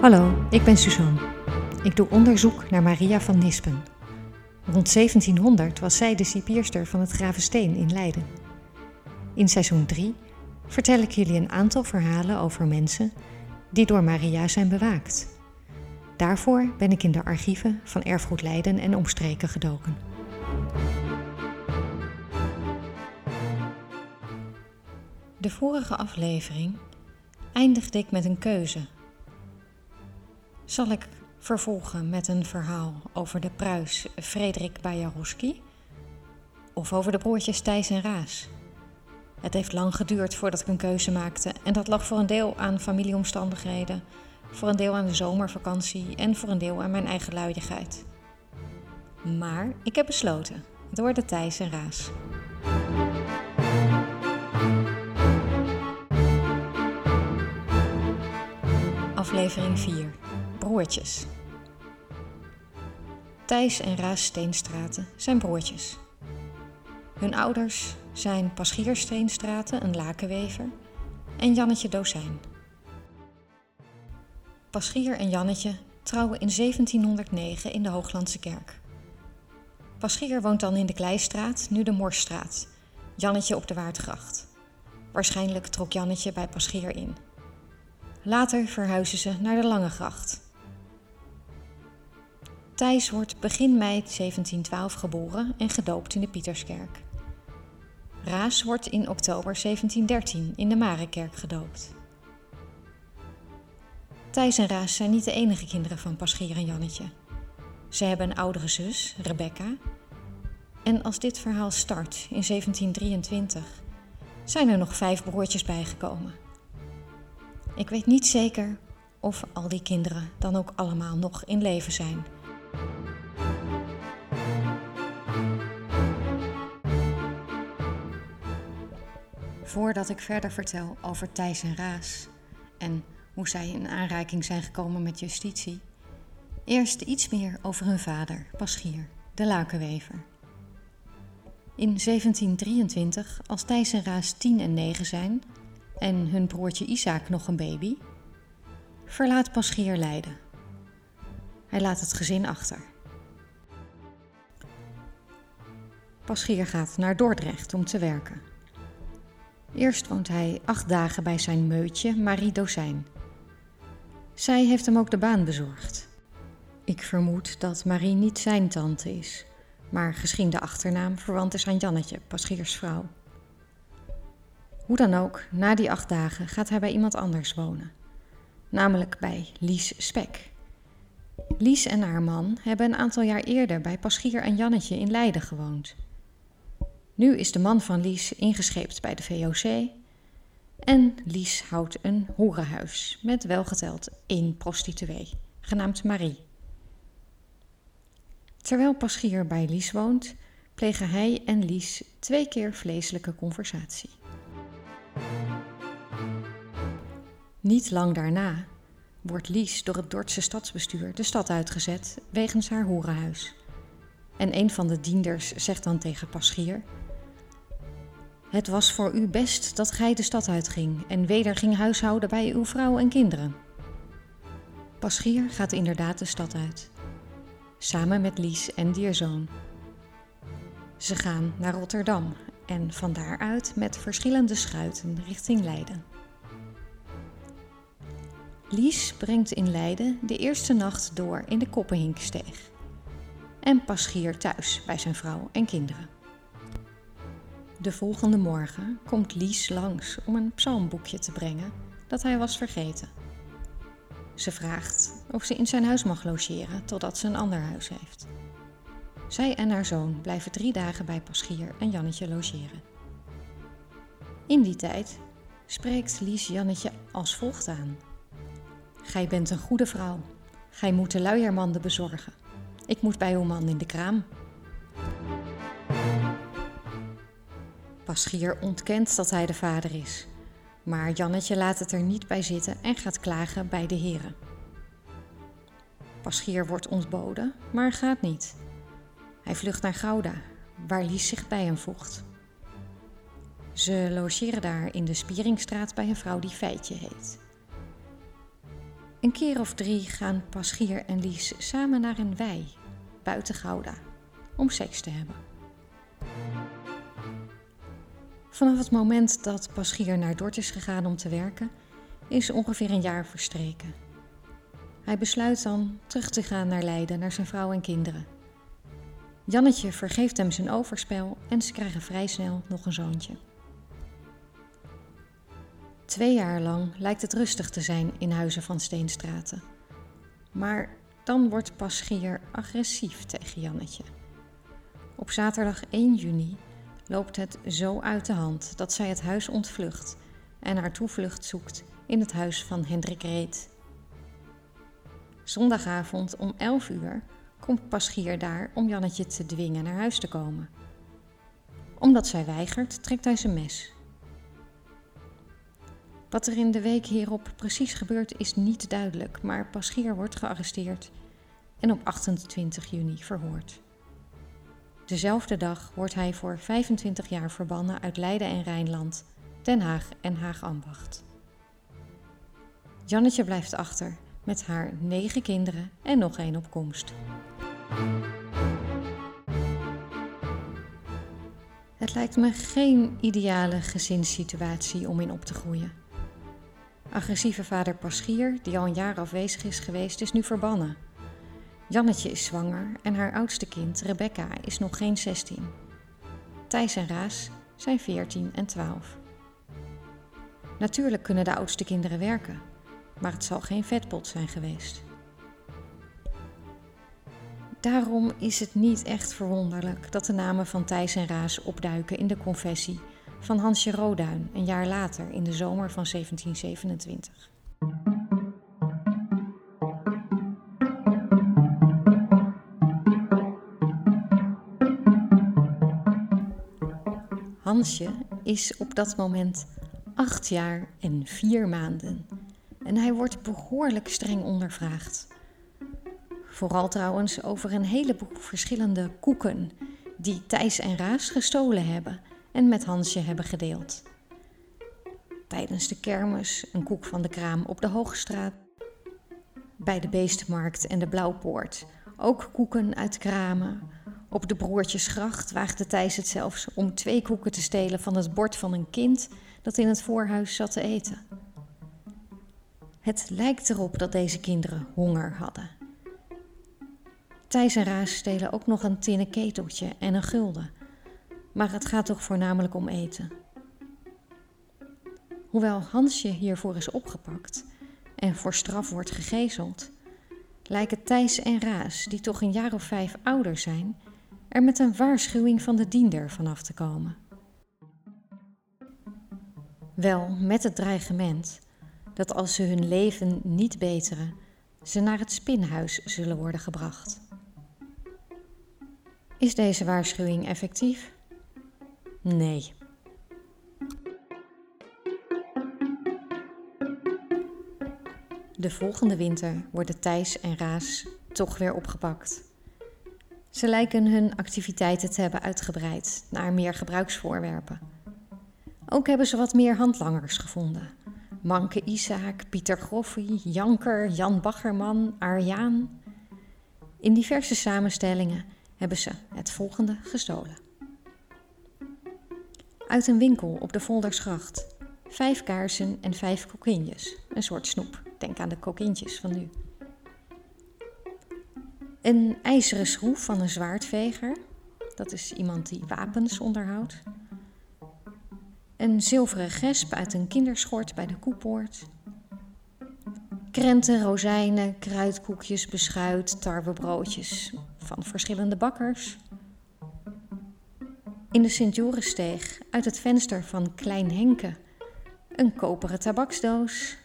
Hallo, ik ben Suzanne. Ik doe onderzoek naar Maria van Nispen. Rond 1700 was zij de cipierster van het Gravensteen in Leiden. In seizoen 3 vertel ik jullie een aantal verhalen over mensen die door Maria zijn bewaakt. Daarvoor ben ik in de archieven van Erfgoed Leiden en omstreken gedoken. De vorige aflevering eindigde ik met een keuze. Zal ik vervolgen met een verhaal over de pruis Frederik Bajarowski of over de broertjes Thijs en Raas? Het heeft lang geduurd voordat ik een keuze maakte en dat lag voor een deel aan familieomstandigheden, voor een deel aan de zomervakantie en voor een deel aan mijn eigen luidigheid. Maar ik heb besloten, het worden Thijs en Raas. Aflevering 4. Broertjes. Thijs en Raas Steenstraten zijn broertjes. Hun ouders zijn Paschier Steenstraten, een lakenwever, en Jannetje Dozijn. Paschier en Jannetje trouwen in 1709 in de Hooglandse kerk. Paschier woont dan in de Kleistraat, nu de Morsstraat, Jannetje op de Waardgracht. Waarschijnlijk trok Jannetje bij Paschier in. Later verhuizen ze naar de Lange Gracht. Thijs wordt begin mei 1712 geboren en gedoopt in de Pieterskerk. Raas wordt in oktober 1713 in de Marekerk gedoopt. Thijs en Raas zijn niet de enige kinderen van Paschier en Jannetje. Ze hebben een oudere zus, Rebecca. En als dit verhaal start in 1723, zijn er nog vijf broertjes bijgekomen. Ik weet niet zeker of al die kinderen dan ook allemaal nog in leven zijn. Voordat ik verder vertel over Thijs en Raas en hoe zij in aanraking zijn gekomen met justitie, eerst iets meer over hun vader, Paschier, de lakenwever. In 1723, als Thijs en Raas 10 en 9 zijn en hun broertje Isaac nog een baby, verlaat Paschier Leiden. Hij laat het gezin achter. Paschier gaat naar Dordrecht om te werken. Eerst woont hij acht dagen bij zijn meutje Marie Dozijn. Zij heeft hem ook de baan bezorgd. Ik vermoed dat Marie niet zijn tante is, maar gezien de achternaam verwant is aan Jannetje, Paschiers vrouw. Hoe dan ook, na die acht dagen gaat hij bij iemand anders wonen, namelijk bij Lies Spek. Lies en haar man hebben een aantal jaar eerder bij Paschier en Jannetje in Leiden gewoond. Nu is de man van Lies ingescheept bij de VOC en Lies houdt een hoerenhuis met welgeteld één prostituee, genaamd Marie. Terwijl Paschier bij Lies woont, plegen hij en Lies twee keer vleeselijke conversatie. Niet lang daarna wordt Lies door het Dordtse stadsbestuur de stad uitgezet wegens haar hoerenhuis. En een van de dienders zegt dan tegen Paschier het was voor u best dat gij de stad uitging en weder ging huishouden bij uw vrouw en kinderen. Paschier gaat inderdaad de stad uit, samen met Lies en dierzoon. Ze gaan naar Rotterdam en van daaruit met verschillende schuiten richting Leiden. Lies brengt in Leiden de eerste nacht door in de Koppenhinksteeg en Paschier thuis bij zijn vrouw en kinderen. De volgende morgen komt Lies langs om een psalmboekje te brengen dat hij was vergeten. Ze vraagt of ze in zijn huis mag logeren totdat ze een ander huis heeft. Zij en haar zoon blijven drie dagen bij Paschier en Jannetje logeren. In die tijd spreekt Lies Jannetje als volgt aan. Gij bent een goede vrouw. Gij moet de luiermanden bezorgen. Ik moet bij uw man in de kraam. Paschier ontkent dat hij de vader is. Maar Jannetje laat het er niet bij zitten en gaat klagen bij de heren. Paschier wordt ontboden, maar gaat niet. Hij vlucht naar Gouda, waar Lies zich bij hem voegt. Ze logeren daar in de Spieringstraat bij een vrouw die Feitje heet. Een keer of drie gaan Paschier en Lies samen naar een wei buiten Gouda om seks te hebben. Vanaf het moment dat Paschier naar Dort is gegaan om te werken, is ongeveer een jaar verstreken. Hij besluit dan terug te gaan naar Leiden, naar zijn vrouw en kinderen. Jannetje vergeeft hem zijn overspel en ze krijgen vrij snel nog een zoontje. Twee jaar lang lijkt het rustig te zijn in Huizen van Steenstraten. Maar dan wordt Paschier agressief tegen Jannetje. Op zaterdag 1 juni loopt het zo uit de hand dat zij het huis ontvlucht en haar toevlucht zoekt in het huis van Hendrik Reet. Zondagavond om 11 uur komt Paschier daar om Jannetje te dwingen naar huis te komen. Omdat zij weigert, trekt hij zijn mes. Wat er in de week hierop precies gebeurt is niet duidelijk, maar Paschier wordt gearresteerd en op 28 juni verhoord. Dezelfde dag wordt hij voor 25 jaar verbannen uit Leiden en Rijnland, Den Haag en Haag-Ambacht. Jannetje blijft achter met haar negen kinderen en nog één op komst. Het lijkt me geen ideale gezinssituatie om in op te groeien. Agressieve vader Paschier, die al een jaar afwezig is geweest, is nu verbannen. Jannetje is zwanger en haar oudste kind, Rebecca, is nog geen 16. Thijs en Raas zijn 14 en 12. Natuurlijk kunnen de oudste kinderen werken, maar het zal geen vetpot zijn geweest. Daarom is het niet echt verwonderlijk dat de namen van Thijs en Raas opduiken in de confessie van Hansje Roduin een jaar later in de zomer van 1727. Hansje is op dat moment acht jaar en vier maanden en hij wordt behoorlijk streng ondervraagd. Vooral trouwens over een heleboel verschillende koeken die Thijs en Raas gestolen hebben en met Hansje hebben gedeeld. Tijdens de kermis een koek van de kraam op de Hoogstraat, bij de Beestenmarkt en de Blauwpoort ook koeken uit kramen. Op de Broertjesgracht waagde Thijs het zelfs om twee koeken te stelen van het bord van een kind dat in het voorhuis zat te eten. Het lijkt erop dat deze kinderen honger hadden. Thijs en Raas stelen ook nog een tinnen keteltje en een gulden. Maar het gaat toch voornamelijk om eten. Hoewel Hansje hiervoor is opgepakt en voor straf wordt gegezeld, lijken Thijs en Raas, die toch een jaar of vijf ouder zijn, er met een waarschuwing van de diender vanaf te komen. Wel met het dreigement dat als ze hun leven niet beteren, ze naar het spinhuis zullen worden gebracht. Is deze waarschuwing effectief? Nee. De volgende winter worden Thijs en Raas toch weer opgepakt. Ze lijken hun activiteiten te hebben uitgebreid naar meer gebruiksvoorwerpen. Ook hebben ze wat meer handlangers gevonden. Manke Isaak, Pieter Groffie, Janker, Jan Baggerman, Arjaan. In diverse samenstellingen hebben ze het volgende gestolen. Uit een winkel op de Voldersgracht. Vijf kaarsen en vijf kokkinjes. Een soort snoep. Denk aan de kokintjes van nu. Een ijzeren schroef van een zwaardveger. Dat is iemand die wapens onderhoudt. Een zilveren gesp uit een kinderschort bij de koepoort. Krenten, rozijnen, kruidkoekjes, beschuit, tarwebroodjes van verschillende bakkers. In de Sint-Jorissteeg uit het venster van Klein Henke een koperen tabaksdoos.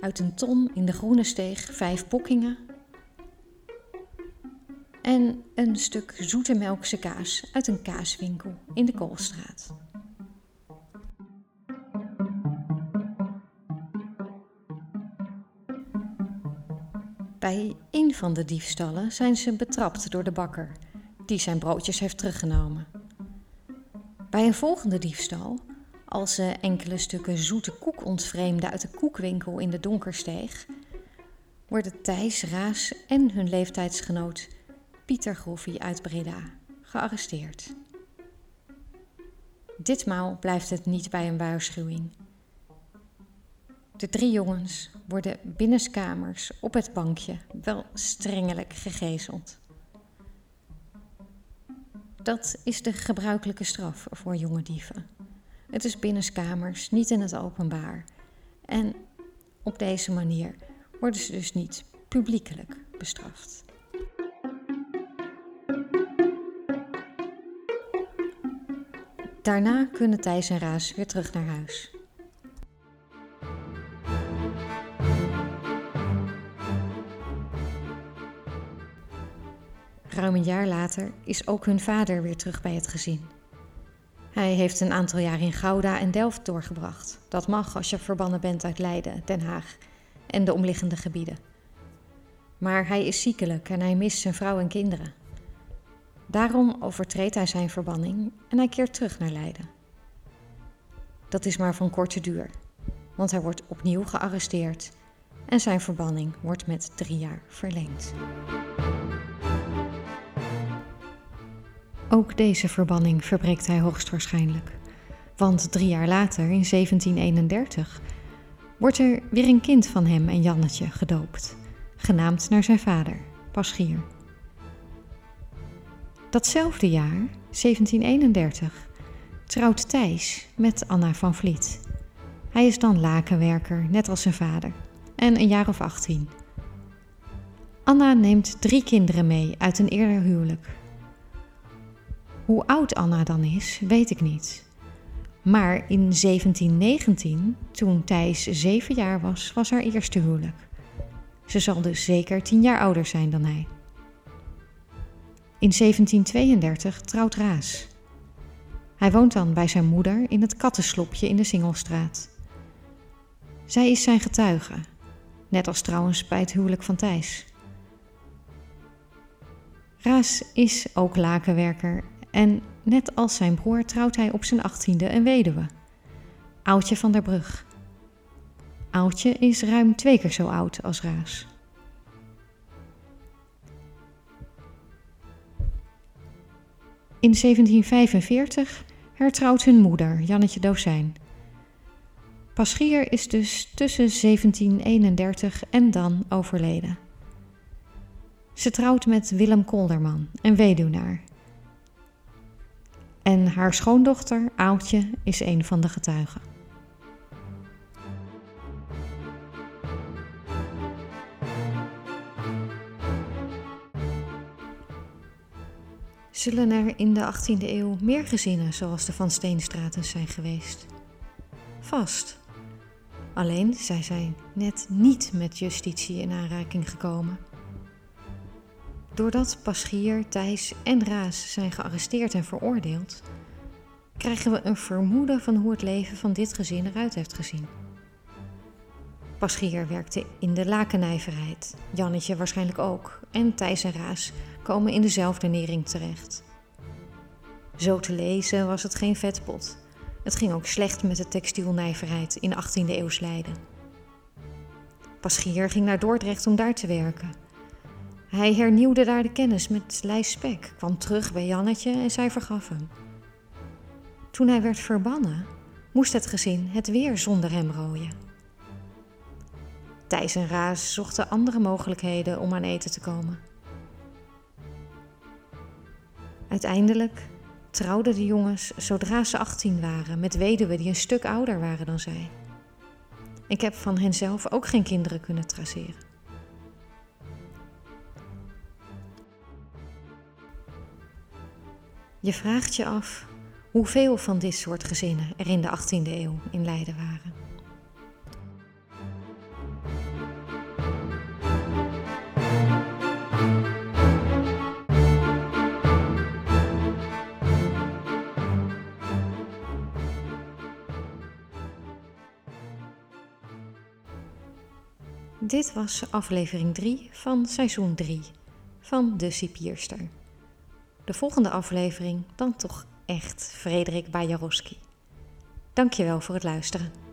Uit een ton in de Groene Steeg vijf pokkingen. En een stuk zoete melkse kaas uit een kaaswinkel in de Koolstraat. Bij een van de diefstallen zijn ze betrapt door de bakker, die zijn broodjes heeft teruggenomen. Bij een volgende diefstal Als ze enkele stukken zoete koek ontvreemden uit de koekwinkel in de donkersteeg, worden Thijs, Raas en hun leeftijdsgenoot Pieter Groffie uit Breda gearresteerd. Ditmaal blijft het niet bij een waarschuwing. De drie jongens worden binnenskamers op het bankje wel strengelijk gegezeld. Dat is de gebruikelijke straf voor jonge dieven. Het is binnenskamers, niet in het openbaar. En op deze manier worden ze dus niet publiekelijk bestraft. Daarna kunnen Thijs en Raas weer terug naar huis. Ruim een jaar later is ook hun vader weer terug bij het gezin. Hij heeft een aantal jaar in Gouda en Delft doorgebracht. Dat mag als je verbannen bent uit Leiden, Den Haag en de omliggende gebieden. Maar hij is ziekelijk en hij mist zijn vrouw en kinderen. Daarom overtreedt hij zijn verbanning en hij keert terug naar Leiden. Dat is maar van korte duur, want hij wordt opnieuw gearresteerd en zijn verbanning wordt met drie jaar verlengd. Ook deze verbanning verbreekt hij hoogstwaarschijnlijk. Want drie jaar later, in 1731, wordt er weer een kind van hem en Jannetje gedoopt, genaamd naar zijn vader, Paschier. Datzelfde jaar, 1731, trouwt Thijs met Anna van Vliet. Hij is dan lakenwerker, net als zijn vader, en een jaar of 18. Anna neemt drie kinderen mee uit een eerder huwelijk. Hoe oud Anna dan is, weet ik niet. Maar in 1719, toen Thijs zeven jaar was, was haar eerste huwelijk. Ze zal dus zeker tien jaar ouder zijn dan hij. In 1732 trouwt Raas. Hij woont dan bij zijn moeder in het kattenslopje in de Singelstraat. Zij is zijn getuige, net als trouwens bij het huwelijk van Thijs. Raas is ook lakenwerker en net als zijn broer trouwt hij op zijn achttiende een weduwe, Oudje van der Brug. Oudje is ruim twee keer zo oud als Raas. In 1745 hertrouwt hun moeder, Jannetje Dozijn. Paschier is dus tussen 1731 en dan overleden. Ze trouwt met Willem Kolderman, een weduwnaar, en haar schoondochter, Aaltje, is een van de getuigen. Zullen er in de 18e eeuw meer gezinnen zoals de Van Steenstraten zijn geweest? Vast. Alleen zij zijn net niet met justitie in aanraking gekomen. Doordat Paschier, Thijs en Raas zijn gearresteerd en veroordeeld, krijgen we een vermoeden van hoe het leven van dit gezin eruit heeft gezien. Paschier werkte in de lakennijverheid, Jannetje waarschijnlijk ook, en Thijs en Raas komen in dezelfde nering terecht. Zo te lezen was het geen vetpot. Het ging ook slecht met de textielnijverheid in 18e eeuws Leiden. Paschier ging naar Dordrecht om daar te werken. Hij hernieuwde daar de kennis met Lijs Spek, kwam terug bij Jannetje en zij vergaf hem. Toen hij werd verbannen, moest het gezin het weer zonder hem rooien. Thijs en Raas zochten andere mogelijkheden om aan eten te komen. Uiteindelijk trouwden de jongens zodra ze 18 waren met weduwen die een stuk ouder waren dan zij. Ik heb van hen zelf ook geen kinderen kunnen traceren. Je vraagt je af hoeveel van dit soort gezinnen er in de 18e eeuw in Leiden waren. Dit was aflevering 3 van seizoen 3 van De Cipierster. De volgende aflevering dan toch echt Frederik Bajarowski. Dankjewel voor het luisteren.